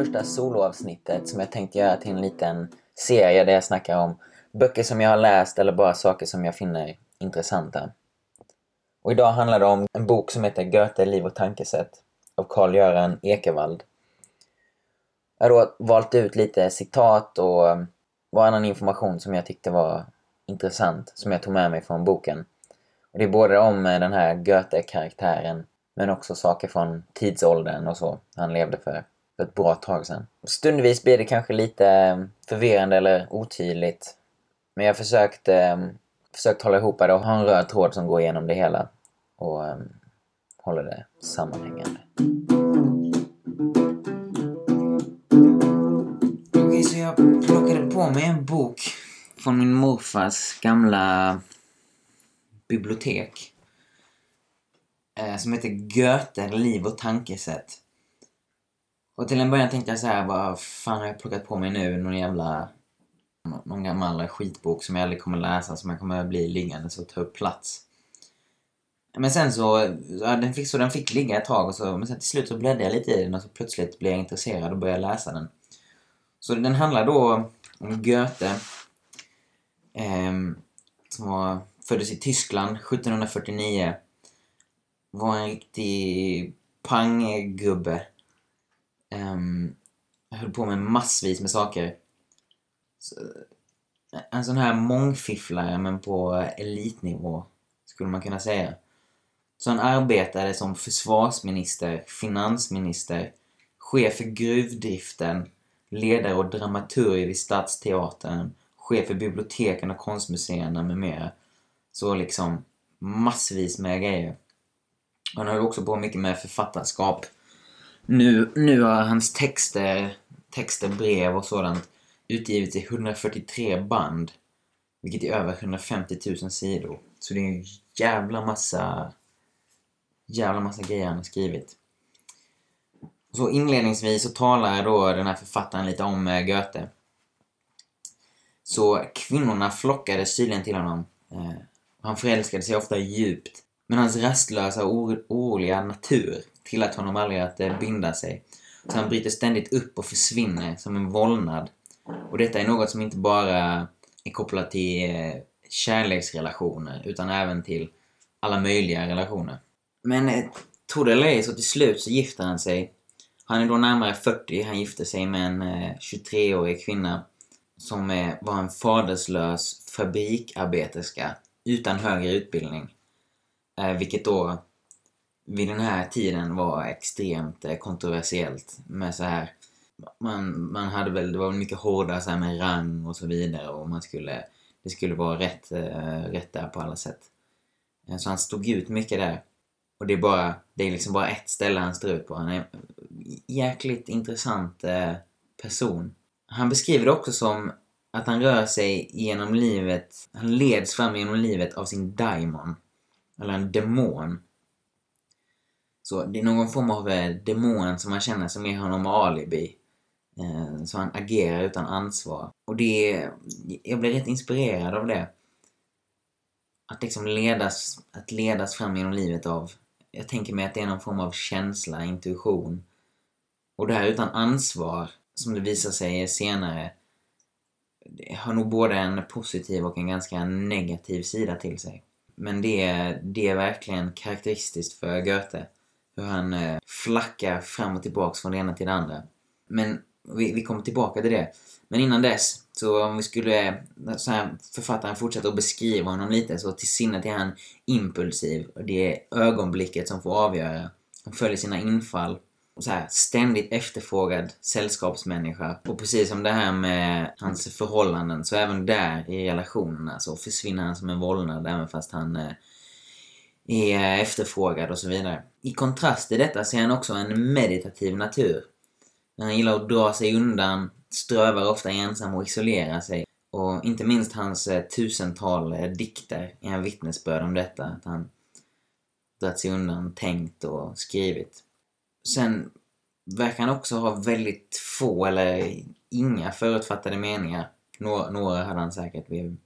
Första soloavsnittet som jag tänkte göra till en liten serie där jag snackar om böcker som jag har läst eller bara saker som jag finner intressanta. Och idag handlar det om en bok som heter Goethe, liv och tankesätt av Carl-Göran Ekevald. Jag har då valt ut lite citat och var annan information som jag tyckte var intressant som jag tog med mig från boken. Och det är både om den här Goethe-karaktären men också saker från tidsåldern och så han levde för, för ett bra tag sedan. Stundvis blir det kanske lite eh, förvirrande eller otydligt. Men jag har försökt, eh, försökt hålla ihop det och ha en röd tråd som går igenom det hela. Och eh, håller det sammanhängande. Okej, så jag plockade på mig en bok från min morfars gamla bibliotek. Eh, som heter Goethe, liv och tankesätt. Och till en början tänkte jag så här, vad fan har jag plockat på mig nu? Någon jävla... Någon gammal skitbok som jag aldrig kommer läsa, som jag kommer bli liggande och ta upp plats. Men sen så, ja, den fick, så den fick ligga ett tag och så, men sen till slut så bläddrade jag lite i den och så plötsligt blev jag intresserad och började läsa den. Så den handlar då om Goethe. Eh, som var, föddes i Tyskland 1749 var en riktig panggubbe. Um, höll på med massvis med saker. Så, eh, en sån här mångfifflare men på elitnivå, skulle man kunna säga. Så han arbetade som försvarsminister, finansminister, chef för gruvdriften, ledare och dramaturg vid Stadsteatern, chef för biblioteken och konstmuseerna med mera. Så liksom massvis med grejer. Han höll också på mycket med författarskap. Nu, nu har hans texter, texter, brev och sådant utgivits i 143 band. Vilket är över 150 000 sidor. Så det är en jävla massa jävla massa grejer han har skrivit. Så inledningsvis så talar då den här författaren lite om eh, Goethe. Så kvinnorna flockades tydligen till honom. Eh, han förälskade sig ofta djupt. Men hans rastlösa och oroliga natur tillät honom aldrig att eh, binda sig. Så han bryter ständigt upp och försvinner som en vålnad. Och detta är något som inte bara är kopplat till eh, kärleksrelationer utan även till alla möjliga relationer. Men eh, tro det eller ej, så till slut så gifter han sig. Han är då närmare 40, han gifte sig med en eh, 23-årig kvinna som eh, var en faderslös fabrikarbeterska utan högre utbildning. Eh, vilket då vid den här tiden var extremt eh, kontroversiellt med så här man, man hade väl, det var mycket hårdare så här med rang och så vidare och man skulle, det skulle vara rätt, eh, rätt där på alla sätt. Eh, så han stod ut mycket där. Och det är bara, det är liksom bara ett ställe han står ut på. Han är en jäkligt intressant person. Han beskriver det också som att han rör sig genom livet, han leds fram genom livet av sin daimon eller en demon. Så det är någon form av eh, demon som man känner som ger honom alibi. Eh, så han agerar utan ansvar. Och det... Jag blir rätt inspirerad av det. Att liksom ledas, att ledas fram genom livet av... Jag tänker mig att det är någon form av känsla, intuition. Och det här utan ansvar, som det visar sig senare, det har nog både en positiv och en ganska negativ sida till sig. Men det, det är verkligen karaktäristiskt för Goethe. Hur han eh, flackar fram och tillbaks från det ena till det andra. Men vi, vi kommer tillbaka till det. Men innan dess, så om vi skulle, eh, så här, författaren fortsätter att beskriva honom lite, så till sinnet är han impulsiv. Och det är ögonblicket som får avgöra. Han följer sina infall så här, ständigt efterfrågad sällskapsmänniska. Och precis som det här med hans förhållanden, så även där i relationerna så försvinner han som en vålnad även fast han eh, är eh, efterfrågad och så vidare. I kontrast till detta ser han också en meditativ natur. Han gillar att dra sig undan, strövar ofta ensam och isolerar sig. Och inte minst hans eh, tusental eh, dikter är en vittnesbörd om detta. Att han dragit sig undan, tänkt och skrivit. Sen verkar han också ha väldigt få eller inga förutfattade meningar. Några, några hade han säkert, vid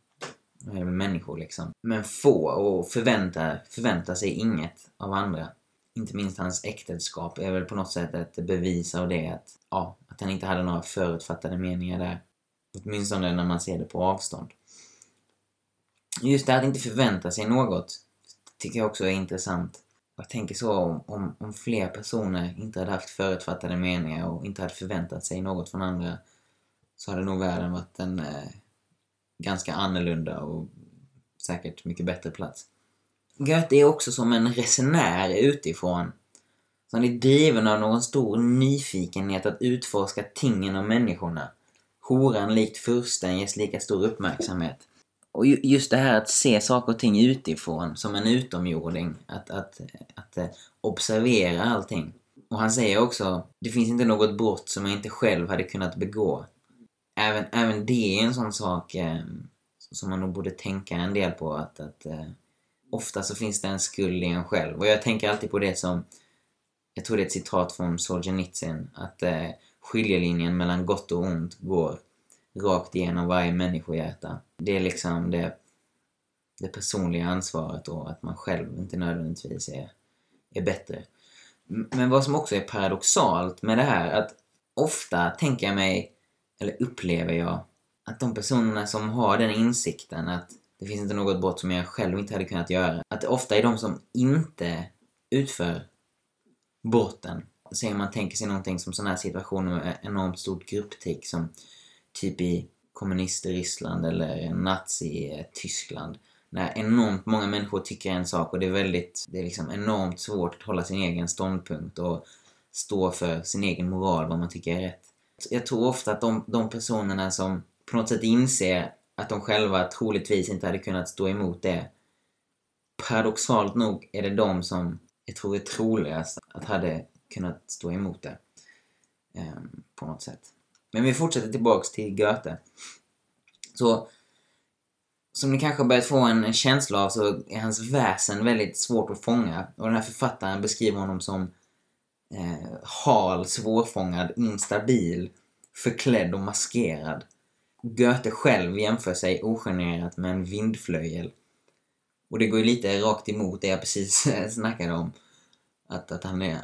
Eh, människor liksom. Men få och förväntar, förvänta sig inget av andra. Inte minst hans äktenskap är väl på något sätt ett bevis av det att, ja, att han inte hade några förutfattade meningar där. Åtminstone när man ser det på avstånd. Just det här att inte förvänta sig något tycker jag också är intressant. Jag tänker så om, om, om fler personer inte hade haft förutfattade meningar och inte hade förväntat sig något från andra så hade nog världen varit en eh, ganska annorlunda och säkert mycket bättre plats. Goethe är också som en resenär utifrån. Så han är driven av någon stor nyfikenhet att utforska tingen och människorna. Horan likt fursten ges lika stor uppmärksamhet. Och just det här att se saker och ting utifrån, som en utomjording. Att, att, att eh, observera allting. Och han säger också, det finns inte något brott som jag inte själv hade kunnat begå. Även, även det är en sån sak eh, som man nog borde tänka en del på. Att, att eh, ofta så finns det en skuld i en själv. Och jag tänker alltid på det som, jag tror det är ett citat från Solzhenitsyn, att eh, skiljelinjen mellan gott och ont går rakt igenom varje människohjärta. Det är liksom det, det personliga ansvaret och att man själv inte nödvändigtvis är, är bättre. Men vad som också är paradoxalt med det här, att ofta tänker jag mig, eller upplever jag, att de personerna som har den insikten att det finns inte något brott som jag själv inte hade kunnat göra. Att det ofta är de som inte utför brotten. Säg om man tänker sig någonting som sådana här situationer med enormt stort grupptryck som typ i kommunister-Ryssland eller nazi-Tyskland. När enormt många människor tycker en sak och det är väldigt, det är liksom enormt svårt att hålla sin egen ståndpunkt och stå för sin egen moral, vad man tycker är rätt. Jag tror ofta att de, de personerna som på något sätt inser att de själva troligtvis inte hade kunnat stå emot det. Paradoxalt nog är det de som jag tror är troligast att hade kunnat stå emot det. Eh, på något sätt. Men vi fortsätter tillbaks till Goethe. Så, som ni kanske har börjat få en känsla av så är hans väsen väldigt svårt att fånga. Och den här författaren beskriver honom som eh, hal, svårfångad, instabil, förklädd och maskerad. Goethe själv jämför sig ogenerat med en vindflöjel. Och det går ju lite rakt emot det jag precis snackade om. Att, att han, är,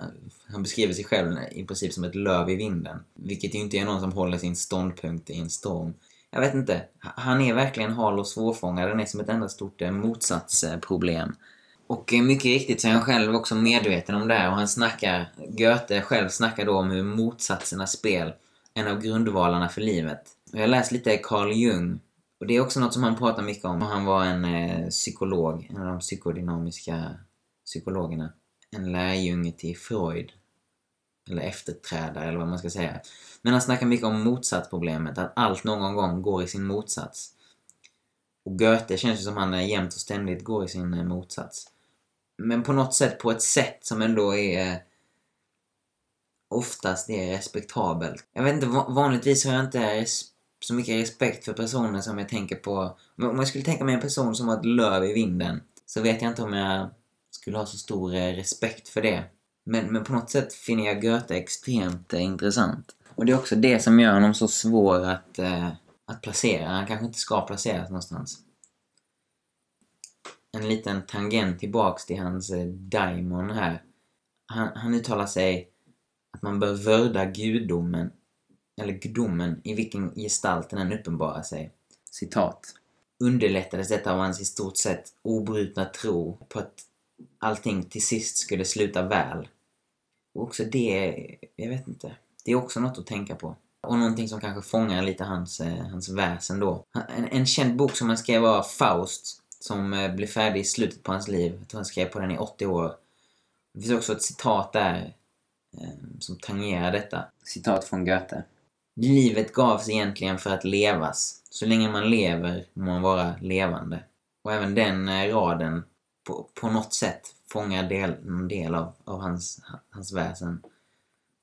han beskriver sig själv i princip som ett löv i vinden. Vilket ju inte är någon som håller sin ståndpunkt i en storm. Jag vet inte. Han är verkligen hal och svårfångad. Han är som ett enda stort eh, motsatsproblem. Och mycket riktigt så är han själv också medveten om det här och han snackar, Goethe själv snackar då om hur motsatsernas spel, en av grundvalarna för livet. Jag har läst lite Carl Jung och det är också något som han pratar mycket om. Han var en eh, psykolog, en av de psykodynamiska psykologerna. En lärjunge till Freud. Eller efterträdare, eller vad man ska säga. Men han snackar mycket om motsatsproblemet, att allt någon gång går i sin motsats. Och Goethe känns ju som han jämt och ständigt går i sin eh, motsats. Men på något sätt, på ett sätt som ändå är oftast är respektabelt. Jag vet inte, vanligtvis har jag inte så mycket respekt för personer som jag tänker på. Om jag skulle tänka mig en person som har ett löv i vinden så vet jag inte om jag skulle ha så stor eh, respekt för det. Men, men på något sätt finner jag Goethe extremt eh, intressant. Och det är också det som gör honom så svår att, eh, att placera. Han kanske inte ska placeras någonstans. En liten tangent tillbaks till hans eh, daimon här. Han, han uttalar sig att man bör vörda gudomen eller gudomen i vilken gestalt den uppenbarar sig. Citat. Underlättades detta av hans i stort sett obrutna tro på att allting till sist skulle sluta väl. Och också det, jag vet inte, det är också något att tänka på. Och någonting som kanske fångar lite hans, eh, hans väsen då. En, en känd bok som han skrev var Faust, som eh, blev färdig i slutet på hans liv. Jag tror han skrev på den i 80 år. Det finns också ett citat där eh, som tangerar detta. Citat från Goethe. Livet gavs egentligen för att levas. Så länge man lever må man vara levande. Och även den eh, raden på, på något sätt fångar del, en del av, av hans, hans väsen,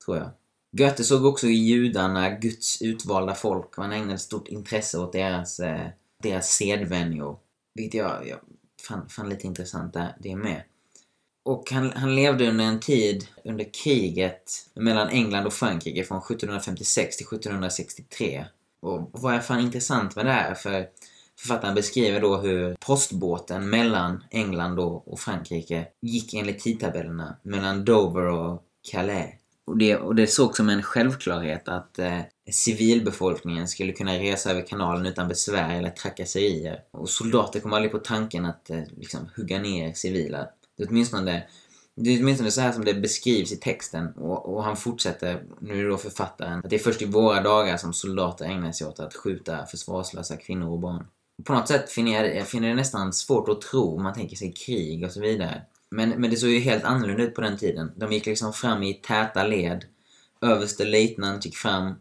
tror jag. Goethe såg också i judarna Guds utvalda folk och han ägnade stort intresse åt deras, eh, deras sedvänjor. Vilket jag, jag fann, fann lite intressant där, det med. Och han, han levde under en tid under kriget mellan England och Frankrike från 1756 till 1763. Och vad jag fann intressant med det här, för författaren beskriver då hur postbåten mellan England och Frankrike gick enligt tidtabellerna mellan Dover och Calais. Och det, och det såg som en självklarhet att eh, civilbefolkningen skulle kunna resa över kanalen utan besvär eller trakasserier. Och soldater kom aldrig på tanken att eh, liksom, hugga ner civila. Det är åtminstone det är åtminstone så här som det beskrivs i texten och, och, han fortsätter, nu är det då författaren, att det är först i våra dagar som soldater ägnar sig åt att skjuta försvarslösa kvinnor och barn. På något sätt finner jag, jag finner det nästan svårt att tro, om man tänker sig krig och så vidare. Men, men det såg ju helt annorlunda ut på den tiden. De gick liksom fram i täta led. Överste löjtnant gick fram.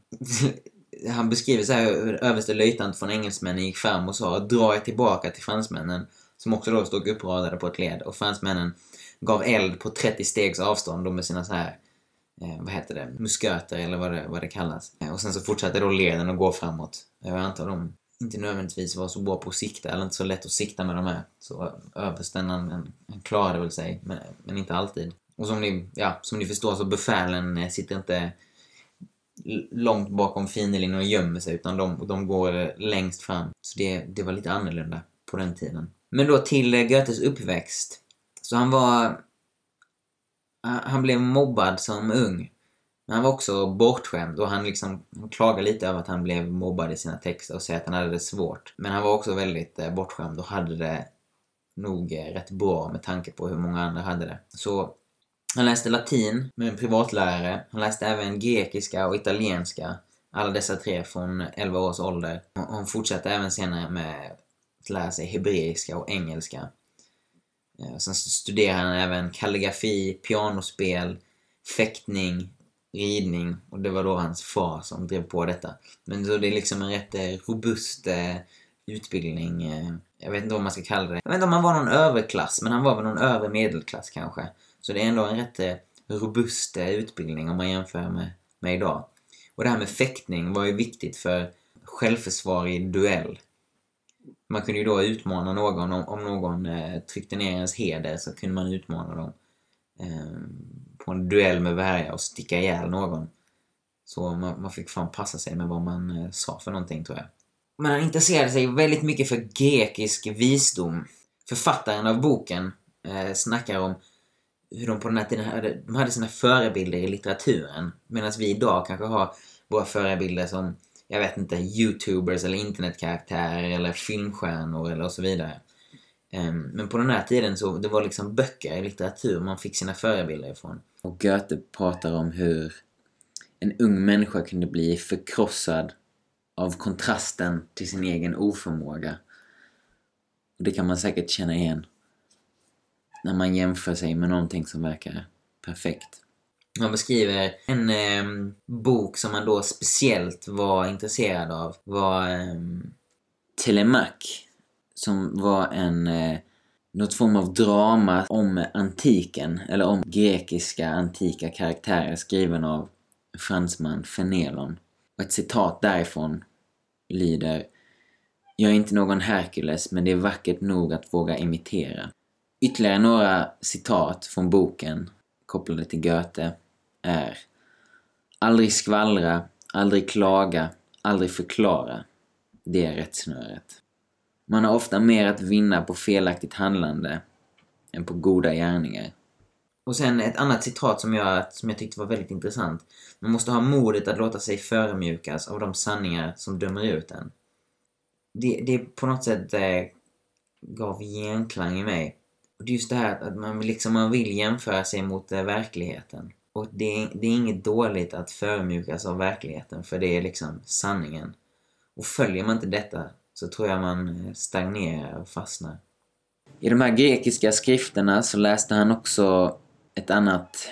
Han beskriver så här hur överste löjtnant från engelsmännen gick fram och sa dra er tillbaka till fransmännen. Som också då stod uppradade på ett led. Och fransmännen gav eld på 30 stegs avstånd då med sina så här eh, vad heter det, musköter eller vad det, vad det kallas. Eh, och sen så fortsatte då leden att gå framåt. Jag antar de inte nödvändigtvis var så bra på att sikta, eller inte så lätt att sikta med de här. Så översten han, han klarade väl sig, men, men inte alltid. Och som ni, ja, som ni förstår så befälen eh, sitter inte långt bakom fiendelinjen och gömmer sig, utan de, de går eh, längst fram. Så det, det var lite annorlunda på den tiden. Men då till eh, Goethes uppväxt. Så han var... Han blev mobbad som ung. Men han var också bortskämd och han liksom han klagade lite över att han blev mobbad i sina texter och säger att han hade det svårt. Men han var också väldigt bortskämd och hade det nog rätt bra med tanke på hur många andra hade det. Så han läste latin med en privatlärare. Han läste även grekiska och italienska. Alla dessa tre från 11 års ålder. Och han fortsatte även senare med att lära sig hebreiska och engelska. Eh, sen studerade han även kalligrafi, pianospel, fäktning, ridning och det var då hans far som drev på detta. Men så det är liksom en rätt eh, robust eh, utbildning. Jag vet inte vad man ska kalla det. Jag vet inte om han var någon överklass, men han var väl någon övre medelklass kanske. Så det är ändå en rätt eh, robust eh, utbildning om man jämför med, med idag. Och det här med fäktning var ju viktigt för självförsvar i duell. Man kunde ju då utmana någon, om, om någon eh, tryckte ner ens heder så kunde man utmana dem. Eh, på en duell med värja och sticka ihjäl någon. Så man, man fick fan passa sig med vad man eh, sa för någonting tror jag. Men han intresserade sig väldigt mycket för grekisk visdom. Författaren av boken eh, snackar om hur de på den här tiden hade, de hade sina förebilder i litteraturen. Medan vi idag kanske har våra förebilder som, jag vet inte, youtubers eller internetkaraktärer eller filmstjärnor eller och så vidare. Ehm, men på den här tiden så det var liksom böcker i litteratur man fick sina förebilder ifrån. Och Goethe pratar om hur en ung människa kunde bli förkrossad av kontrasten till sin egen oförmåga. Och det kan man säkert känna igen när man jämför sig med någonting som verkar perfekt. Han beskriver en eh, bok som han då speciellt var intresserad av var eh, Telemaque som var en eh, något form av drama om antiken, eller om grekiska antika karaktärer skriven av fransman Fenelon. Och ett citat därifrån lyder Jag är inte någon Herkules, men det är vackert nog att våga imitera. Ytterligare några citat från boken kopplade till Goethe är Aldrig skvallra, aldrig klaga, aldrig förklara. Det är rättsnöret. Man har ofta mer att vinna på felaktigt handlande än på goda gärningar. Och sen ett annat citat som jag, som jag tyckte var väldigt intressant. Man måste ha modet att låta sig förmjukas av de sanningar som dömer ut en. Det, det på något sätt eh, gav genklang i mig. Och det är just det här att man, liksom, man vill jämföra sig mot eh, verkligheten. Och det, det är inget dåligt att förmjukas av verkligheten, för det är liksom sanningen. Och följer man inte detta så tror jag man eh, stagnerar och fastnar. I de här grekiska skrifterna så läste han också ett annat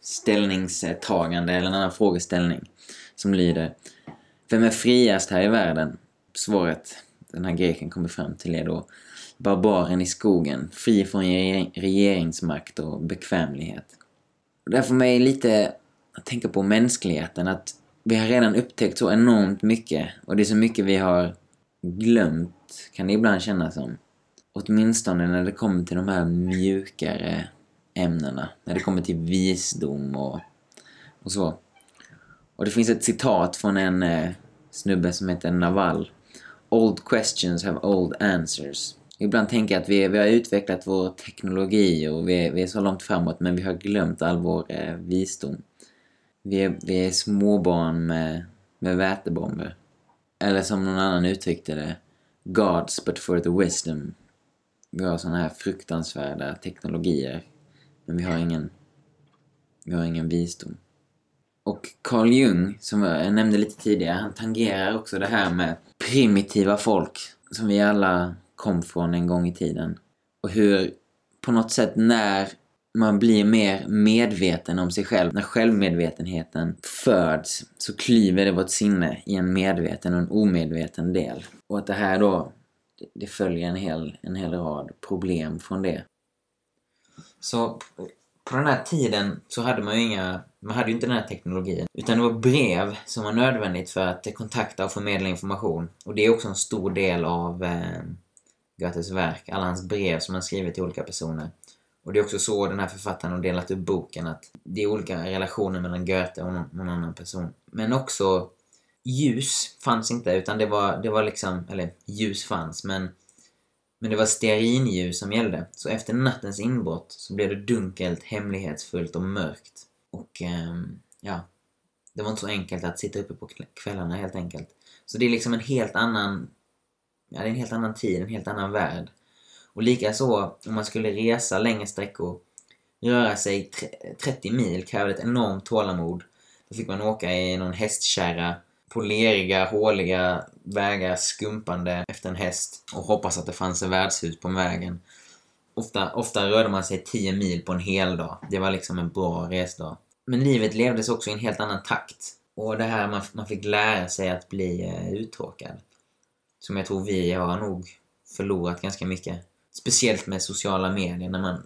ställningstagande, eller en annan frågeställning, som lyder Vem är friast här i världen? Svaret den här greken kommer fram till är då Barbaren i skogen, fri från regeringsmakt och bekvämlighet. Och det får mig lite att tänka på mänskligheten, att vi har redan upptäckt så enormt mycket och det är så mycket vi har glömt, kan det ibland kännas som. Åtminstone när det kommer till de här mjukare ämnena. När det kommer till visdom och, och så. Och det finns ett citat från en eh, snubbe som heter Naval. Old questions have old answers. Ibland tänker jag att vi, vi har utvecklat vår teknologi och vi, vi är så långt framåt men vi har glömt all vår eh, visdom. Vi är, vi är småbarn med, med vätebomber. Eller som någon annan uttryckte det, Gods but for the wisdom. Vi har såna här fruktansvärda teknologier, men vi har ingen, vi har ingen visdom. Och Carl Jung, som jag nämnde lite tidigare, han tangerar också det här med primitiva folk som vi alla kom från en gång i tiden. Och hur på något sätt när man blir mer medveten om sig själv, när självmedvetenheten föds, så klyver det vårt sinne i en medveten och en omedveten del. Och att det här då, det följer en hel, en hel rad problem från det. Så på den här tiden så hade man ju inga, man hade ju inte den här teknologin. Utan det var brev som var nödvändigt för att kontakta och förmedla information. Och det är också en stor del av eh, Goethes verk, alla hans brev som han skrivit till olika personer. Och det är också så den här författaren har delat upp boken, att det är olika relationer mellan Goethe och någon, någon annan person. Men också ljus fanns inte, utan det var, det var liksom, eller ljus fanns, men men det var stearinljus som gällde. Så efter nattens inbrott så blev det dunkelt, hemlighetsfullt och mörkt. Och eh, ja, det var inte så enkelt att sitta uppe på kvällarna helt enkelt. Så det är liksom en helt annan, ja det är en helt annan tid, en helt annan värld. Och likaså om man skulle resa längre sträckor, röra sig 30 mil krävde ett enormt tålamod. Då fick man åka i någon hästkärra på leriga, håliga vägar skumpande efter en häst och hoppas att det fanns ett värdshus på vägen. Ofta, ofta rörde man sig 10 mil på en hel dag. Det var liksom en bra resdag. Men livet levdes också i en helt annan takt. Och det här man, man fick lära sig att bli eh, uttråkad. Som jag tror vi har nog förlorat ganska mycket. Speciellt med sociala medier när man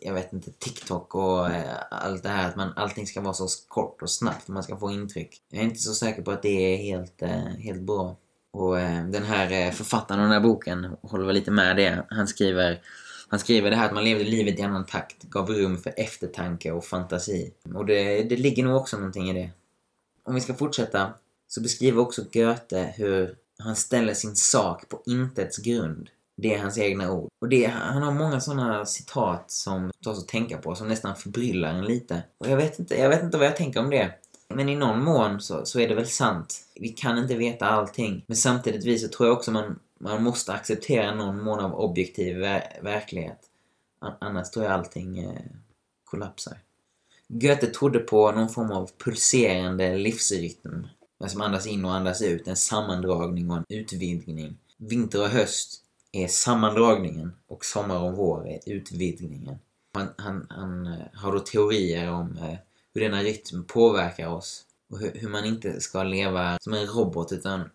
jag vet inte, TikTok och eh, allt det här att man, allting ska vara så kort och snabbt man ska få intryck. Jag är inte så säker på att det är helt, eh, helt bra. Och eh, den här eh, författaren av den här boken håller väl lite med det. Han skriver, han skriver det här att man levde livet i annan takt, gav rum för eftertanke och fantasi. Och det, det ligger nog också någonting i det. Om vi ska fortsätta så beskriver också Goethe hur han ställer sin sak på intets grund. Det är hans egna ord. Och det, han har många sådana citat som tas att tänka på, som nästan förbryllar en lite. Och jag vet inte, jag vet inte vad jag tänker om det. Men i någon mån så, så är det väl sant. Vi kan inte veta allting. Men samtidigt så tror jag också man, man måste acceptera någon mån av objektiv ver verklighet. Annars tror jag allting eh, kollapsar. Goethe trodde på någon form av pulserande livsrytm. Som andas in och andas ut. En sammandragning och en utvidgning. Vinter och höst är sammandragningen och sommar och vår är utvidgningen. Han, han, han eh, har då teorier om eh, hur denna rytm påverkar oss och hur, hur man inte ska leva som en robot utan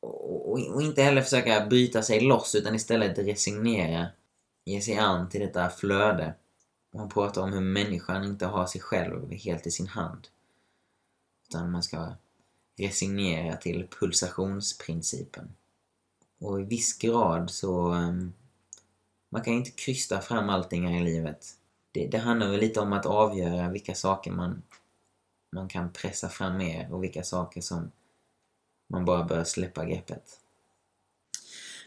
och, och, inte heller försöka bryta sig loss utan istället resignera, ge sig an till detta flöde. Och han pratar om hur människan inte har sig själv helt i sin hand. Utan man ska resignera till pulsationsprincipen. Och i viss grad så... Ehm, man kan inte krysta fram allting här i livet. Det, det handlar väl lite om att avgöra vilka saker man, man kan pressa fram mer och vilka saker som man bara bör släppa greppet.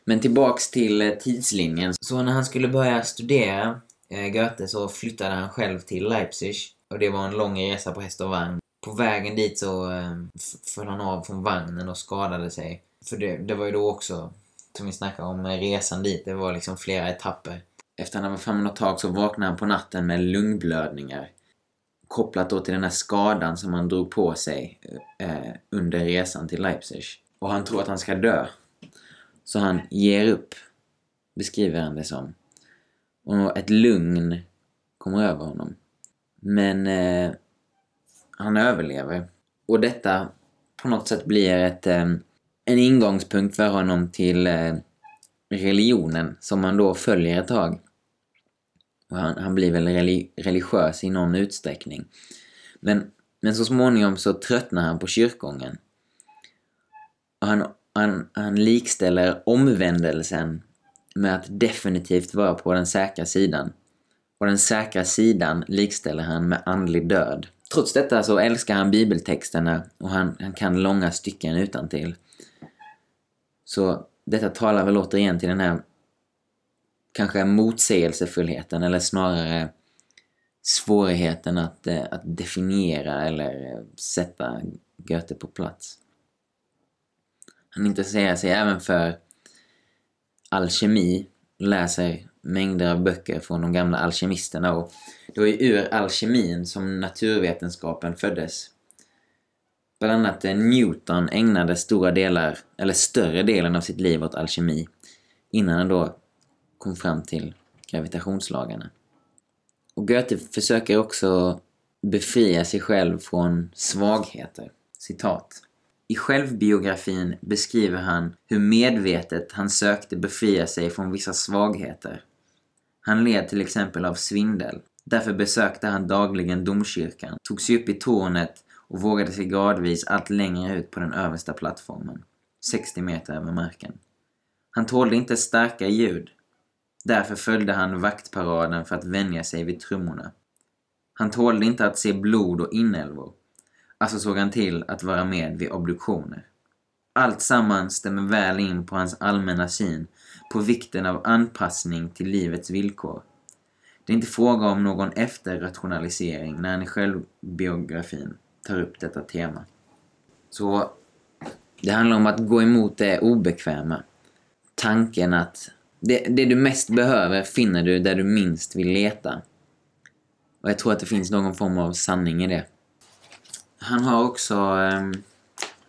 Men tillbaks till eh, tidslinjen. Så när han skulle börja studera eh, Goethe så flyttade han själv till Leipzig. Och det var en lång resa på häst och vagn. På vägen dit så eh, föll han av från vagnen och skadade sig. För det, det var ju då också som vi snackade om resan dit, det var liksom flera etapper. Efter att han var framme något tag så vaknade han på natten med lungblödningar. Kopplat då till den här skadan som han drog på sig eh, under resan till Leipzig. Och han tror att han ska dö. Så han ger upp, beskriver han det som. Och ett lugn kommer över honom. Men eh, han överlever. Och detta på något sätt blir ett eh, en ingångspunkt för honom till eh, religionen som han då följer ett tag. Och han, han blir väl religiös i någon utsträckning. Men, men så småningom så tröttnar han på kyrkogången. Och han, han, han likställer omvändelsen med att definitivt vara på den säkra sidan. Och den säkra sidan likställer han med andlig död. Trots detta så älskar han bibeltexterna och han, han kan långa stycken utan till. Så detta talar väl återigen till den här kanske motsägelsefullheten eller snarare svårigheten att, eh, att definiera eller eh, sätta Goethe på plats. Han intresserar sig även för alkemi, läser mängder av böcker från de gamla alkemisterna och det var ju ur alkemin som naturvetenskapen föddes. Bland annat eh, Newton ägnade stora delar, eller större delen av sitt liv åt alkemi innan han då kom fram till gravitationslagarna. Och Goethe försöker också befria sig själv från svagheter. Citat. I självbiografin beskriver han hur medvetet han sökte befria sig från vissa svagheter. Han led till exempel av svindel. Därför besökte han dagligen domkyrkan, tog sig upp i tornet och vågade sig gradvis allt längre ut på den översta plattformen, 60 meter över marken. Han tålde inte starka ljud. Därför följde han vaktparaden för att vänja sig vid trummorna. Han tålde inte att se blod och inälvor. Alltså såg han till att vara med vid obduktioner. Allt samman stämmer väl in på hans allmänna syn på vikten av anpassning till livets villkor. Det är inte fråga om någon efterrationalisering när han i självbiografin tar upp detta tema. Så det handlar om att gå emot det obekväma. Tanken att det, det du mest behöver finner du där du minst vill leta. Och jag tror att det finns någon form av sanning i det. Han har också... Um,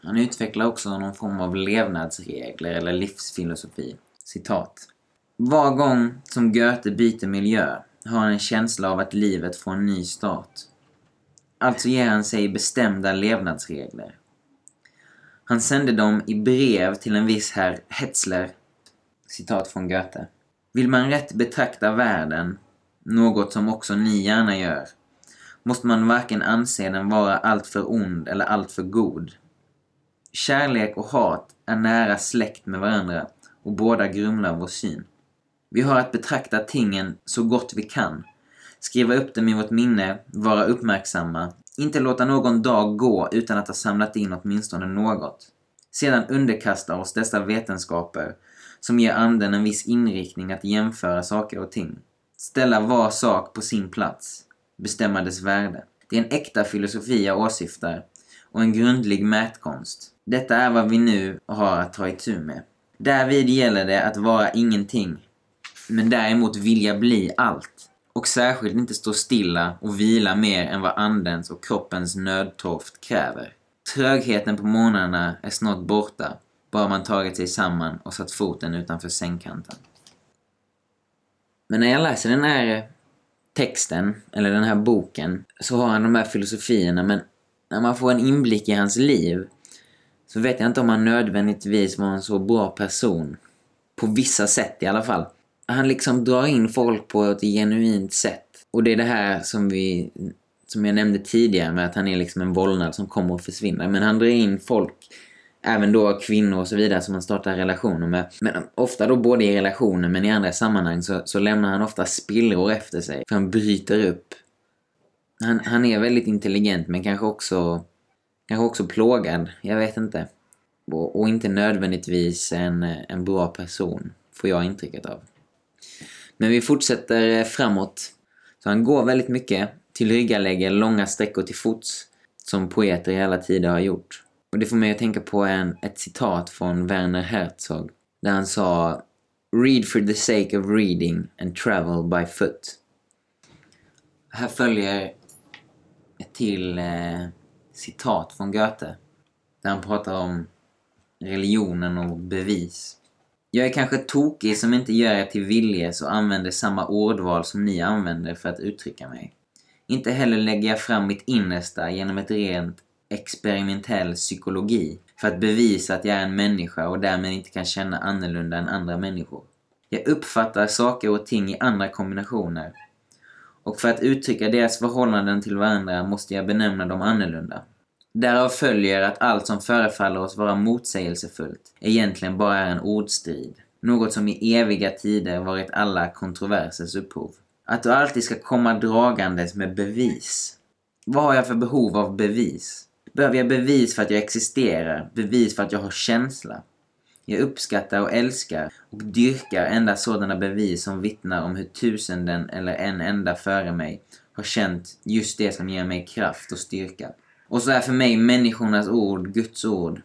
han utvecklar också någon form av levnadsregler eller livsfilosofi. Citat. Var gång som Goethe byter miljö har han en känsla av att livet får en ny start. Alltså ger han sig bestämda levnadsregler. Han sände dem i brev till en viss herr Hetzler. Citat från Goethe. Vill man rätt betrakta världen, något som också ni gärna gör, måste man varken anse den vara alltför ond eller alltför god. Kärlek och hat är nära släkt med varandra och båda grumlar vår syn. Vi har att betrakta tingen så gott vi kan, skriva upp dem i vårt minne, vara uppmärksamma, inte låta någon dag gå utan att ha samlat in åtminstone något. Sedan underkasta oss dessa vetenskaper som ger anden en viss inriktning att jämföra saker och ting. Ställa var sak på sin plats. Bestämma dess värde. Det är en äkta filosofi jag åsyftar och en grundlig mätkonst. Detta är vad vi nu har att ta itu med. Därvid gäller det att vara ingenting, men däremot vilja bli allt. Och särskilt inte stå stilla och vila mer än vad andens och kroppens nödtorft kräver. Trögheten på morgnarna är snart borta, bara man tagit sig samman och satt foten utanför sängkanten. Men när jag läser den här texten, eller den här boken, så har han de här filosofierna, men när man får en inblick i hans liv så vet jag inte om han nödvändigtvis var en så bra person. På vissa sätt i alla fall. Han liksom drar in folk på ett genuint sätt. Och det är det här som vi som jag nämnde tidigare med att han är liksom en vålnad som kommer att försvinna. Men han drar in folk, även då kvinnor och så vidare som han startar relationer med. Men ofta då både i relationer men i andra sammanhang så, så lämnar han ofta spillror efter sig. För han bryter upp. Han, han är väldigt intelligent men kanske också Kanske också plågad, jag vet inte. Och, och, inte nödvändigtvis en, en bra person, får jag intrycket av. Men vi fortsätter framåt. Så han går väldigt mycket, tillryggalägger långa sträckor till fots, som poeter i alla tider har gjort. Och det får mig att tänka på en, ett citat från Werner Herzog, där han sa “Read for the sake of reading and travel by foot”. Här följer ett till eh, citat från Goethe. Där han pratar om religionen och bevis. Jag är kanske tokig som inte gör er till viljes och använder samma ordval som ni använder för att uttrycka mig. Inte heller lägger jag fram mitt innersta genom ett rent experimentell psykologi för att bevisa att jag är en människa och därmed inte kan känna annorlunda än andra människor. Jag uppfattar saker och ting i andra kombinationer och för att uttrycka deras förhållanden till varandra måste jag benämna dem annorlunda. Därav följer att allt som förefaller oss vara motsägelsefullt egentligen bara är en ordstrid. Något som i eviga tider varit alla kontroversers upphov. Att du alltid ska komma dragandes med bevis. Vad har jag för behov av bevis? Behöver jag bevis för att jag existerar? Bevis för att jag har känsla? Jag uppskattar och älskar och dyrkar endast sådana bevis som vittnar om hur tusenden eller en enda före mig har känt just det som ger mig kraft och styrka. Och så är för mig människornas ord Guds ord.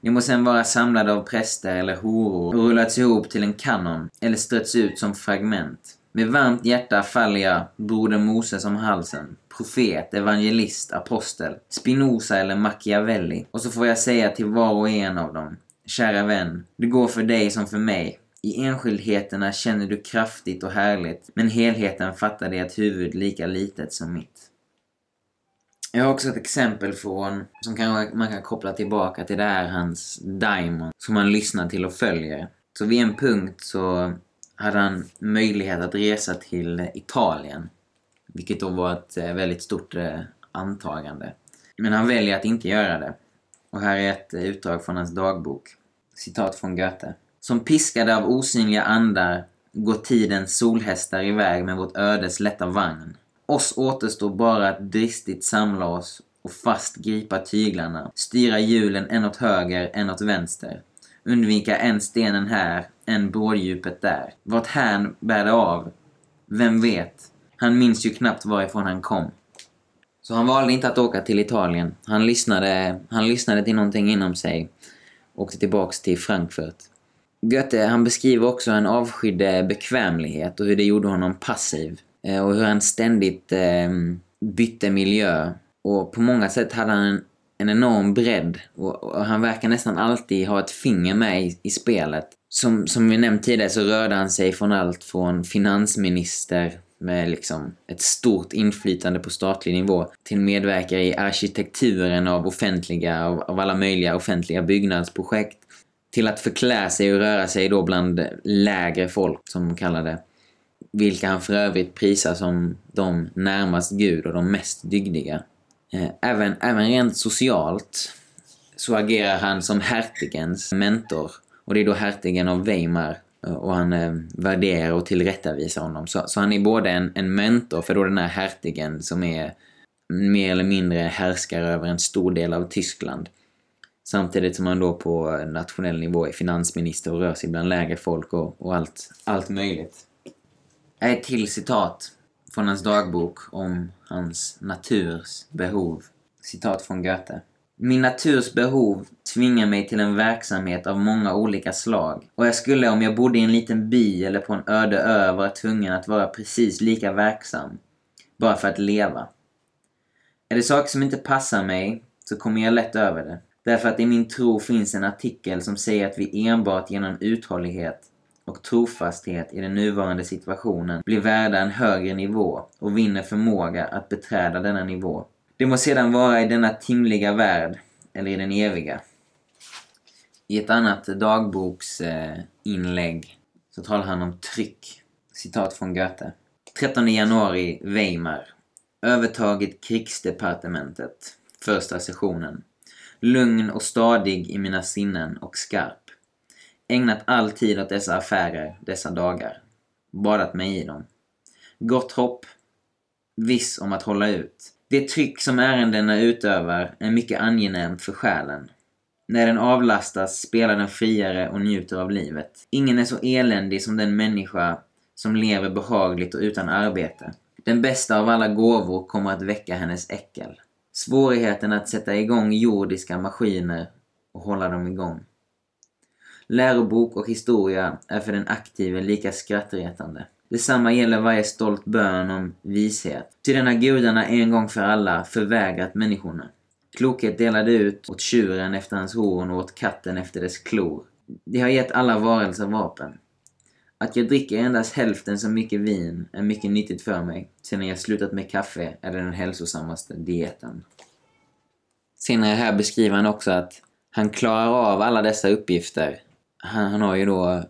De må sen vara samlade av präster eller horor och rullats ihop till en kanon eller strötts ut som fragment. Med varmt hjärta faller jag Broder Moses om halsen. Profet, evangelist, apostel, Spinoza eller Machiavelli. Och så får jag säga till var och en av dem. Kära vän, det går för dig som för mig. I enskildheterna känner du kraftigt och härligt, men helheten fattar det huvud lika litet som mitt. Jag har också ett exempel från, som kanske man kan koppla tillbaka till det här hans Diamond, som han lyssnar till och följer. Så vid en punkt så hade han möjlighet att resa till Italien. Vilket då var ett eh, väldigt stort eh, antagande. Men han väljer att inte göra det. Och här är ett utdrag från hans dagbok. Citat från Goethe. Som piskade av osynliga andar går tidens solhästar iväg med vårt ödes lätta vagn. Oss återstår bara att dristigt samla oss och fast gripa tyglarna, styra hjulen en åt höger, en åt vänster. Undvika en stenen här, en bråddjupet där. Vart hän bär det av? Vem vet? Han minns ju knappt varifrån han kom. Så han valde inte att åka till Italien. Han lyssnade, han lyssnade till någonting inom sig. Åkte tillbaks till Frankfurt. Goethe han beskriver också en avskydd bekvämlighet och hur det gjorde honom passiv. Eh, och hur han ständigt eh, bytte miljö. Och på många sätt hade han en, en enorm bredd och, och, han verkar nästan alltid ha ett finger med i, i spelet. Som, som vi nämnt tidigare så rörde han sig från allt från finansminister med liksom ett stort inflytande på statlig nivå till medverkar i arkitekturen av offentliga, av, av alla möjliga offentliga byggnadsprojekt till att förklä sig och röra sig då bland lägre folk, som de kallar det. Vilka han för övrigt prisar som de närmast Gud och de mest dygdiga. Eh, även, även rent socialt så agerar han som hertigens mentor. Och det är då hertigen av Weimar Eh, och han eh, värderar och tillrättavisar honom. Så, så han är både en, en mentor för då den här hertigen som är mer eller mindre härskare över en stor del av Tyskland. Samtidigt som han då på nationell nivå är finansminister och rör sig bland lägre folk och, och allt, allt möjligt. Ett till citat från hans dagbok om hans naturs behov. Citat från Goethe. Min naturs behov tvingar mig till en verksamhet av många olika slag. Och jag skulle om jag bodde i en liten by eller på en öde ö vara tvungen att vara precis lika verksam. Bara för att leva. Är det saker som inte passar mig så kommer jag lätt över det. Därför att i min tro finns en artikel som säger att vi enbart genom uthållighet och trofasthet i den nuvarande situationen blir värda en högre nivå och vinner förmåga att beträda denna nivå. Det må sedan vara i denna timliga värld eller i den eviga. I ett annat dagboksinlägg eh, så talar han om tryck. Citat från Goethe. 13 januari, Weimar. Övertagit krigsdepartementet. Första sessionen. Lugn och stadig i mina sinnen och skarp. Ägnat all tid åt dessa affärer, dessa dagar. Badat mig i dem. Gott hopp. Viss om att hålla ut. Det tryck som ärendena utövar är mycket angenämt för själen. När den avlastas spelar den friare och njuter av livet. Ingen är så eländig som den människa som lever behagligt och utan arbete. Den bästa av alla gåvor kommer att väcka hennes äckel. Svårigheten att sätta igång jordiska maskiner och hålla dem igång. Lärobok och historia är för den aktive lika skrattretande. Detsamma gäller varje stolt bön om vishet. Ty denna gudarna en gång för alla förvägrat människorna. Klokhet delade ut åt tjuren efter hans horn och åt katten efter dess klor. De har gett alla varelser vapen. Att jag dricker endast hälften så mycket vin är mycket nyttigt för mig. Sedan jag slutat med kaffe är det den hälsosammaste dieten. Senare här beskriver han också att han klarar av alla dessa uppgifter. Han, han har ju då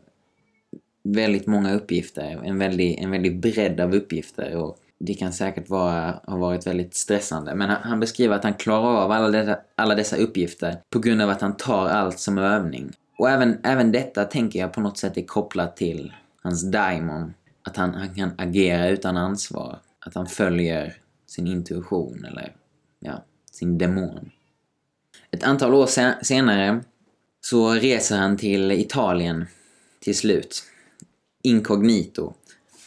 väldigt många uppgifter, en väldig, en väldig bredd av uppgifter och det kan säkert vara, ha varit väldigt stressande. Men han, han beskriver att han klarar av alla dessa, alla dessa uppgifter på grund av att han tar allt som övning. Och även, även detta tänker jag på något sätt är kopplat till hans daimon. Att han, han kan agera utan ansvar. Att han följer sin intuition eller ja, sin demon. Ett antal år senare så reser han till Italien till slut inkognito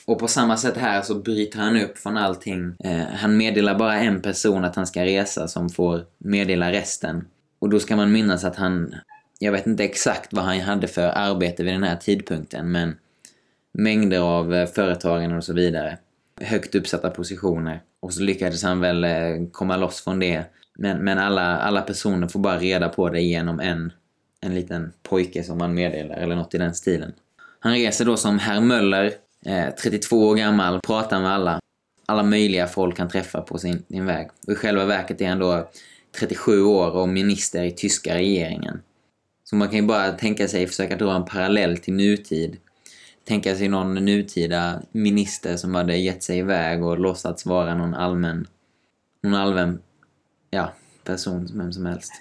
Och på samma sätt här så bryter han upp från allting. Eh, han meddelar bara en person att han ska resa som får meddela resten. Och då ska man minnas att han, jag vet inte exakt vad han hade för arbete vid den här tidpunkten, men mängder av eh, företagare och så vidare. Högt uppsatta positioner. Och så lyckades han väl eh, komma loss från det. Men, men alla, alla personer får bara reda på det genom en, en liten pojke som man meddelar, eller något i den stilen. Han reser då som herr Möller, eh, 32 år gammal, pratar med alla. Alla möjliga folk han träffar på sin, sin väg. Och i själva verket är han då 37 år och minister i tyska regeringen. Så man kan ju bara tänka sig, försöka dra en parallell till nutid. Tänka sig någon nutida minister som hade gett sig iväg och låtsats vara någon allmän, någon allmän, ja, person, vem som helst.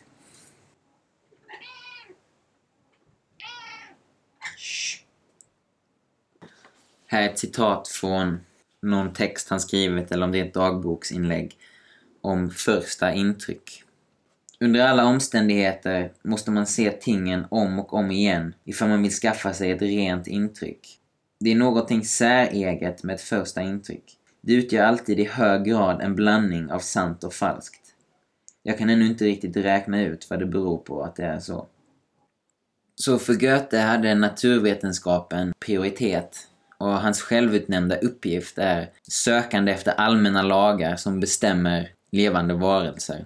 Här är ett citat från någon text han skrivit, eller om det är ett dagboksinlägg, om första intryck. Under alla omständigheter måste man se tingen om och om igen ifall man vill skaffa sig ett rent intryck. Det är någonting säreget med ett första intryck. Det utgör alltid i hög grad en blandning av sant och falskt. Jag kan ännu inte riktigt räkna ut vad det beror på att det är så. Så för Goethe hade naturvetenskapen prioritet och hans självutnämnda uppgift är sökande efter allmänna lagar som bestämmer levande varelser.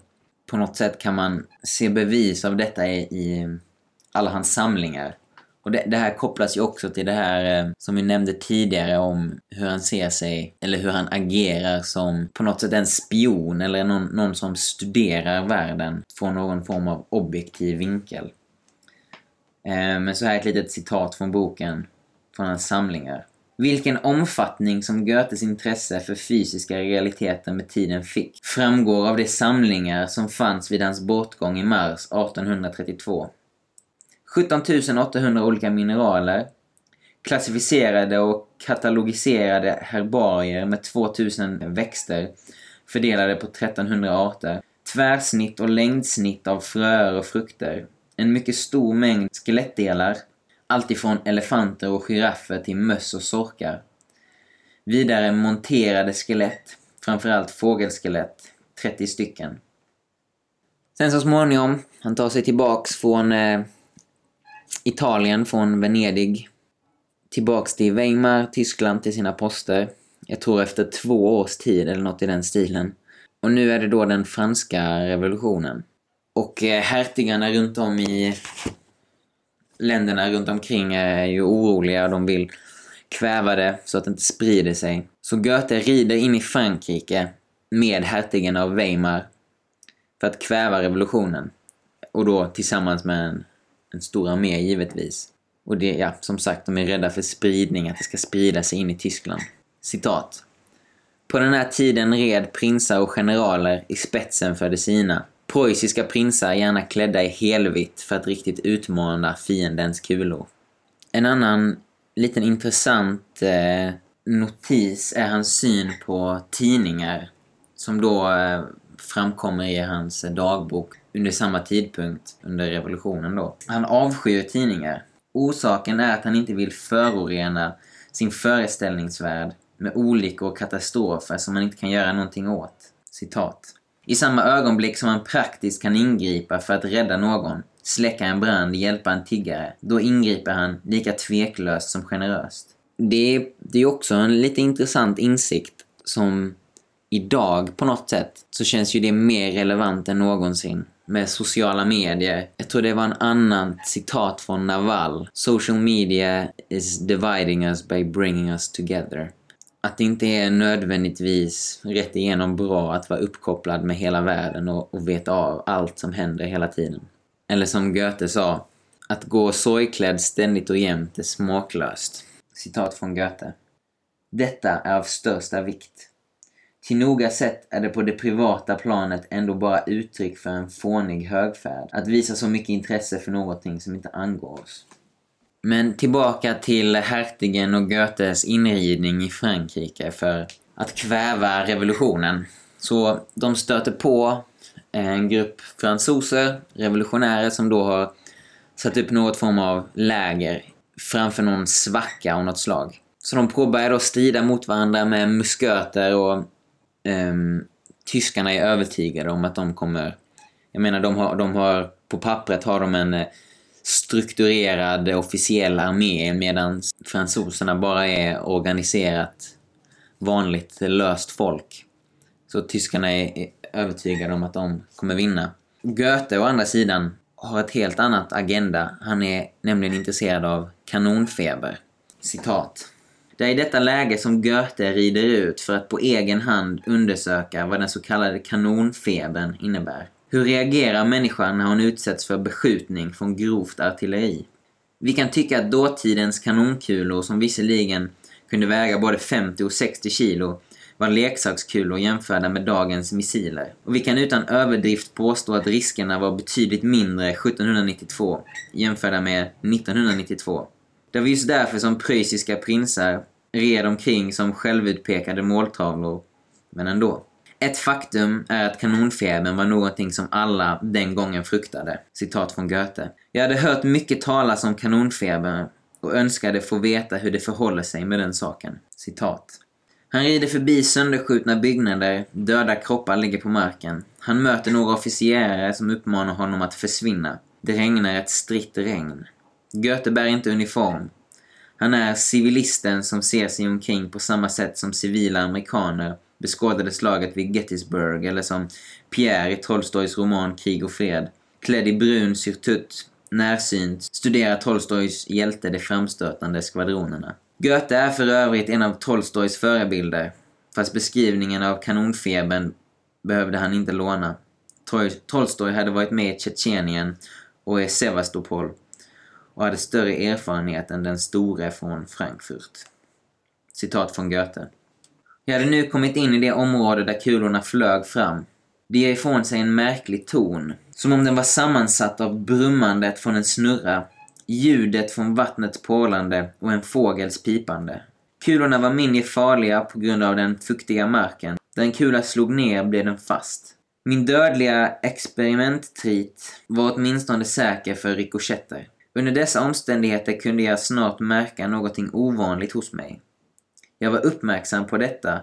På något sätt kan man se bevis av detta i, alla hans samlingar. Och det, det, här kopplas ju också till det här eh, som vi nämnde tidigare om hur han ser sig, eller hur han agerar som på något sätt en spion eller någon, någon som studerar världen från någon form av objektiv vinkel. Eh, men så här ett litet citat från boken, från hans samlingar. Vilken omfattning som Goethes intresse för fysiska realiteter med tiden fick framgår av de samlingar som fanns vid hans bortgång i mars 1832. 17 800 olika mineraler, klassificerade och katalogiserade herbarier med 2000 växter fördelade på 1300 arter, tvärsnitt och längdsnitt av fröer och frukter, en mycket stor mängd skelettdelar, alltifrån elefanter och giraffer till möss och sorkar. Vidare monterade skelett, framförallt fågelskelett, 30 stycken. Sen så småningom, han tar sig tillbaks från eh, Italien, från Venedig, tillbaks till Weimar, Tyskland, till sina poster. Jag tror efter två års tid eller något i den stilen. Och nu är det då den franska revolutionen. Och eh, hertigarna runt om i länderna runt omkring är ju oroliga. och De vill kväva det så att det inte sprider sig. Så Goethe rider in i Frankrike med hertigen av Weimar för att kväva revolutionen. Och då tillsammans med en, en stor armé givetvis. Och det, ja, som sagt, de är rädda för spridning, att det ska sprida sig in i Tyskland. Citat. På den här tiden red prinsar och generaler i spetsen för de sina Preussiska prinsar gärna klädda i helvitt för att riktigt utmana fiendens kulor. En annan liten intressant eh, notis är hans syn på tidningar som då eh, framkommer i hans eh, dagbok under samma tidpunkt, under revolutionen då. Han avskyr tidningar. Orsaken är att han inte vill förorena sin föreställningsvärld med olyckor och katastrofer som man inte kan göra någonting åt. Citat. I samma ögonblick som han praktiskt kan ingripa för att rädda någon, släcka en brand, hjälpa en tiggare, då ingriper han lika tveklöst som generöst. Det är, det är också en lite intressant insikt som idag på något sätt så känns ju det mer relevant än någonsin med sociala medier. Jag tror det var en annan citat från Naval. Social media is dividing us by bringing us together att det inte är nödvändigtvis rätt igenom bra att vara uppkopplad med hela världen och, och veta av allt som händer hela tiden. Eller som Goethe sa, att gå sorgklädd ständigt och jämt är smaklöst. Citat från Goethe. Detta är av största vikt. Till noga sett är det på det privata planet ändå bara uttryck för en fånig högfärd. Att visa så mycket intresse för någonting som inte angår oss. Men tillbaka till hertigen och Goethes inridning i Frankrike för att kväva revolutionen. Så de stöter på eh, en grupp fransoser, revolutionärer, som då har satt upp något form av läger framför någon svacka av något slag. Så de påbörjar då strida mot varandra med musköter och um, tyskarna är övertygade om att de kommer... Jag menar, de har, de har på pappret har de en eh, strukturerad officiell armé medan fransoserna bara är organiserat vanligt löst folk. Så tyskarna är övertygade om att de kommer vinna. Goethe å andra sidan har ett helt annat agenda. Han är nämligen intresserad av kanonfeber. Citat. Det är i detta läge som Goethe rider ut för att på egen hand undersöka vad den så kallade kanonfebern innebär. Hur reagerar människan när hon utsätts för beskjutning från grovt artilleri? Vi kan tycka att dåtidens kanonkulor, som visserligen kunde väga både 50 och 60 kilo, var leksakskulor jämförda med dagens missiler. Och vi kan utan överdrift påstå att riskerna var betydligt mindre 1792 jämförda med 1992. Det var just därför som preussiska prinsar red omkring som självutpekade måltavlor. Men ändå. Ett faktum är att kanonfebern var någonting som alla den gången fruktade. Citat från Goethe. Jag hade hört mycket talas om kanonfebern och önskade få veta hur det förhåller sig med den saken. Citat. Han rider förbi sönderskjutna byggnader, döda kroppar ligger på marken. Han möter några officerare som uppmanar honom att försvinna. Det regnar ett stritt regn. Goethe bär inte uniform. Han är civilisten som ser sig omkring på samma sätt som civila amerikaner beskådade slaget vid Gettysburg eller som Pierre i Tolstojs roman Krig och fred. Klädd i brun syrtutt, närsynt, studerar Tolstojs hjälte de framstötande skvadronerna. Goethe är för övrigt en av Tolstojs förebilder, fast beskrivningen av kanonfebern behövde han inte låna. Tolstoj hade varit med i Tjetjenien och i Sevastopol och hade större erfarenhet än den store från Frankfurt. Citat från Goethe. Jag hade nu kommit in i det område där kulorna flög fram. De ger ifrån sig en märklig ton, som om den var sammansatt av brummandet från en snurra, ljudet från vattnets porlande och en fågels pipande. Kulorna var mindre farliga på grund av den fuktiga marken. Där en kula slog ner blev den fast. Min dödliga experimenttrit var åtminstone säker för rikoschetter. Under dessa omständigheter kunde jag snart märka någonting ovanligt hos mig. Jag var uppmärksam på detta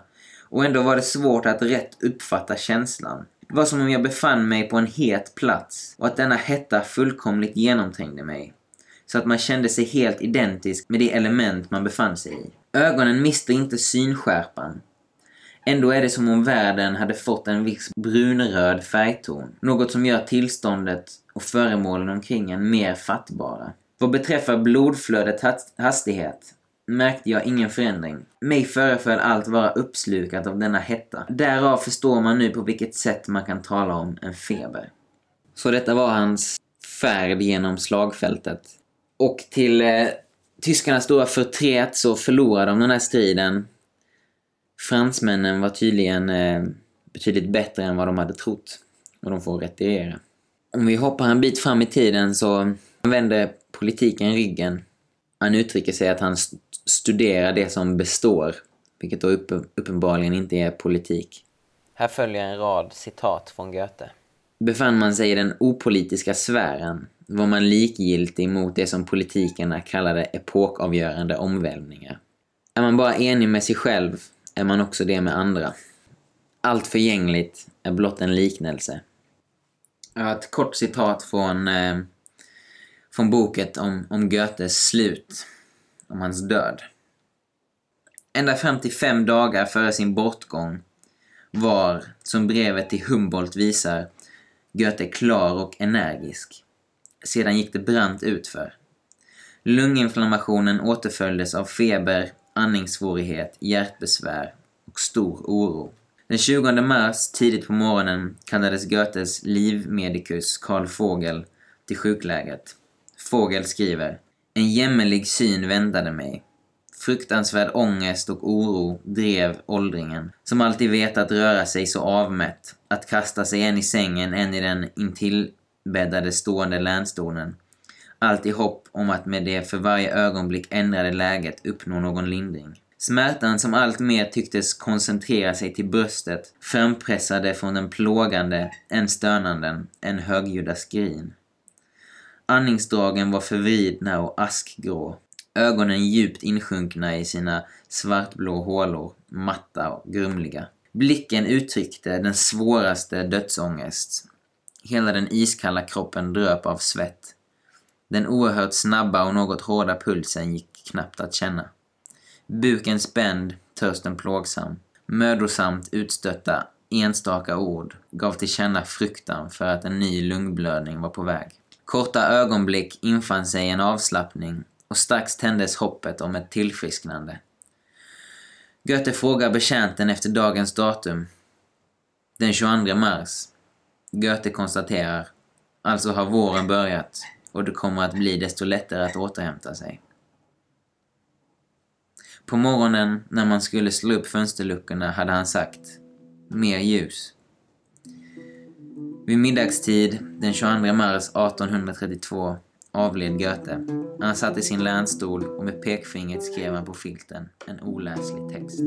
och ändå var det svårt att rätt uppfatta känslan. Det var som om jag befann mig på en het plats och att denna hetta fullkomligt genomträngde mig. Så att man kände sig helt identisk med det element man befann sig i. Ögonen mister inte synskärpan. Ändå är det som om världen hade fått en viss brunröd färgton. Något som gör tillståndet och föremålen omkring en mer fattbara. Vad beträffar blodflödets hastighet märkte jag ingen förändring. Mig föreföll allt vara uppslukat av denna hetta. Därav förstår man nu på vilket sätt man kan tala om en feber. Så detta var hans färd genom slagfältet. Och till eh, tyskarnas stora förtret så förlorade de den här striden. Fransmännen var tydligen eh, betydligt bättre än vad de hade trott. Och de får retirera. Om vi hoppar en bit fram i tiden så vände politiken ryggen. Han uttrycker sig att han studerar det som består, vilket då upp, uppenbarligen inte är politik. Här följer en rad citat från Goethe. Befann man sig i den opolitiska sfären var man likgiltig mot det som politikerna kallade epokavgörande omvälvningar. Är man bara enig med sig själv är man också det med andra. Allt förgängligt är blott en liknelse. Ett kort citat från, eh, från boken om, om Goethes slut om hans död. Ända fram till fem dagar före sin bortgång var, som brevet till Humboldt visar, Goethe klar och energisk. Sedan gick det brant utför. Lunginflammationen återföljdes av feber, andningssvårighet, hjärtbesvär och stor oro. Den 20 mars, tidigt på morgonen, kallades Goethes livmedikus Karl Fågel till sjuklägret. Fågel skriver en jämmerlig syn väntade mig. Fruktansvärd ångest och oro drev åldringen, som alltid vetat röra sig så avmätt, att kasta sig än i sängen, än i den intillbäddade stående länstolen. Allt i hopp om att med det för varje ögonblick ändrade läget uppnå någon lindring. Smärtan som alltmer tycktes koncentrera sig till bröstet frampressade från den plågande, en stönanden, en högljudda skrin. Andningsdragen var förvridna och askgrå. Ögonen djupt insjunkna i sina svartblå hålor, matta och grumliga. Blicken uttryckte den svåraste dödsångest. Hela den iskalla kroppen dröp av svett. Den oerhört snabba och något hårda pulsen gick knappt att känna. Buken spänd, törsten plågsam. Mödosamt utstötta enstaka ord gav till känna fruktan för att en ny lungblödning var på väg. Korta ögonblick infann sig en avslappning och strax tändes hoppet om ett tillfrisknande. Goethe frågar betjänten efter dagens datum. Den 22 mars. Goethe konstaterar, alltså har våren börjat och det kommer att bli desto lättare att återhämta sig. På morgonen när man skulle slå upp fönsterluckorna hade han sagt mer ljus. Vid middagstid den 22 mars 1832 avled Goethe. Han satt i sin länstol och med pekfingret skrev han på filten en oläslig text.